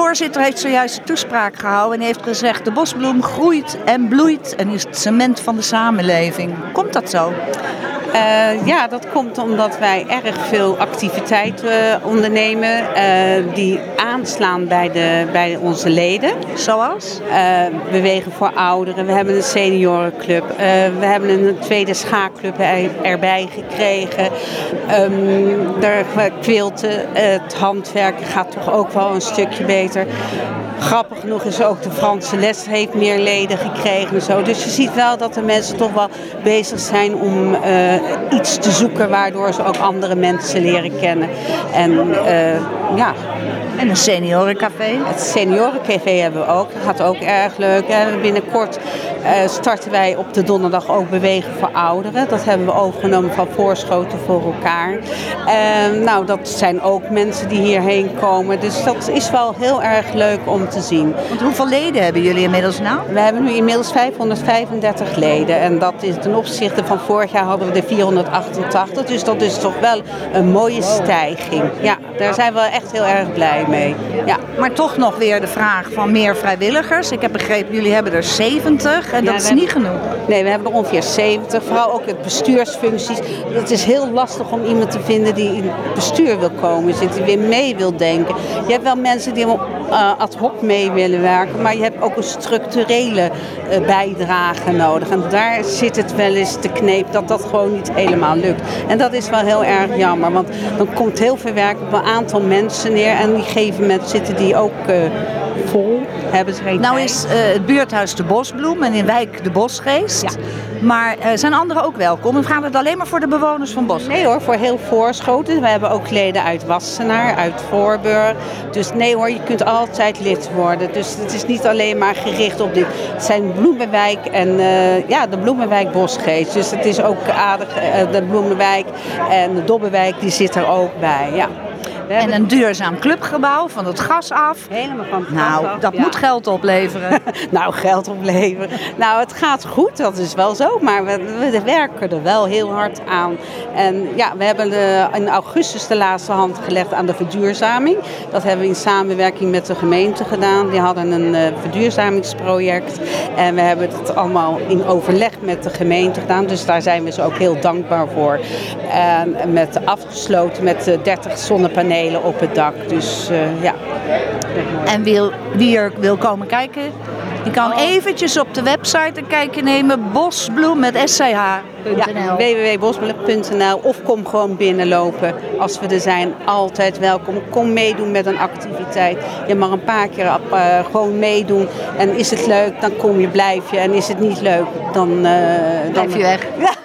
voorzitter heeft zojuist toespraak gehouden en heeft gezegd: de bosbloem groeit en bloeit en is het cement van de samenleving. Komt dat zo? Uh, ja, dat komt omdat wij erg veel activiteiten uh, ondernemen uh, die aanslaan bij, de, bij onze leden. Zoals? Bewegen voor ouderen. We hebben een seniorenclub. we hebben een tweede schaakclub erbij gekregen. Um, de kwilten, het handwerken gaat toch ook wel een stukje beter. Grappig genoeg is ook de Franse les heeft meer leden gekregen en zo. Dus je ziet wel dat de mensen toch wel bezig zijn om iets te zoeken waardoor ze ook andere mensen leren kennen. En uh, ja. En een seniorencafé? Het seniorencafé hebben we ook. Dat gaat ook erg leuk. En binnenkort uh, starten wij op de donderdag ook Bewegen voor Ouderen. Dat hebben we overgenomen van Voorschoten voor elkaar. Uh, nou, dat zijn ook mensen die hierheen komen. Dus dat is wel heel erg leuk om te zien. Want hoeveel leden hebben jullie inmiddels nou? We hebben nu inmiddels 535 leden. En dat is ten opzichte van vorig jaar hadden we de 488. Dus dat is toch wel een mooie stijging. Ja, daar zijn we echt heel erg blij mee. Ja. Maar toch nog weer de vraag van meer vrijwilligers. Ik heb begrepen, jullie hebben er 70 en dat is niet genoeg. Nee, we hebben er ongeveer 70. Vooral ook het bestuursfuncties. Het is heel lastig om iemand te vinden die in het bestuur wil komen zitten, die weer mee wil denken. Je hebt wel mensen die uh, ad hoc mee willen werken, maar je hebt ook een structurele uh, bijdrage nodig. En daar zit het wel eens te kneep dat dat gewoon niet helemaal lukt. En dat is wel heel erg jammer, want dan komt heel veel werk op een aantal mensen neer en die geven met zitten die ook uh, vol. Hebben ze geen nou is uh, het buurthuis de Bosbloem en in wijk de Bosgeest. Ja. Maar uh, zijn anderen ook welkom? En gaat het alleen maar voor de bewoners van Bos? Nee hoor, voor heel Voorschoten. We hebben ook leden uit Wassenaar, uit Voorburg. Dus nee hoor, je kunt altijd lid worden. Dus het is niet alleen maar gericht op dit. Het zijn Bloemenwijk en uh, ja, de Bloemenwijk Bosgeest. Dus het is ook aardig, de Bloemenwijk en de Dobbenwijk, die zit er ook bij. Ja. En een duurzaam clubgebouw van het gas af. Helemaal van het nou, gas af. dat ja. moet geld opleveren. nou, geld opleveren. Nou, het gaat goed, dat is wel zo. Maar we, we werken er wel heel hard aan. En ja, we hebben de, in augustus de laatste hand gelegd aan de verduurzaming. Dat hebben we in samenwerking met de gemeente gedaan. Die hadden een uh, verduurzamingsproject. En we hebben het allemaal in overleg met de gemeente gedaan. Dus daar zijn we ze ook heel dankbaar voor. En met afgesloten met 30 zonnepanelen op het dak. Dus uh, ja. En wil, wie er wil komen kijken, die kan oh. eventjes op de website een kijkje nemen. Bosbloem met sch.nl. Ja, www.bosbloem.nl of kom gewoon binnenlopen als we er zijn. Altijd welkom. Kom meedoen met een activiteit. Je mag een paar keer uh, gewoon meedoen. En is het leuk, dan kom je, blijf je. En is het niet leuk, dan... Uh, blijf dan, je weg. Ja.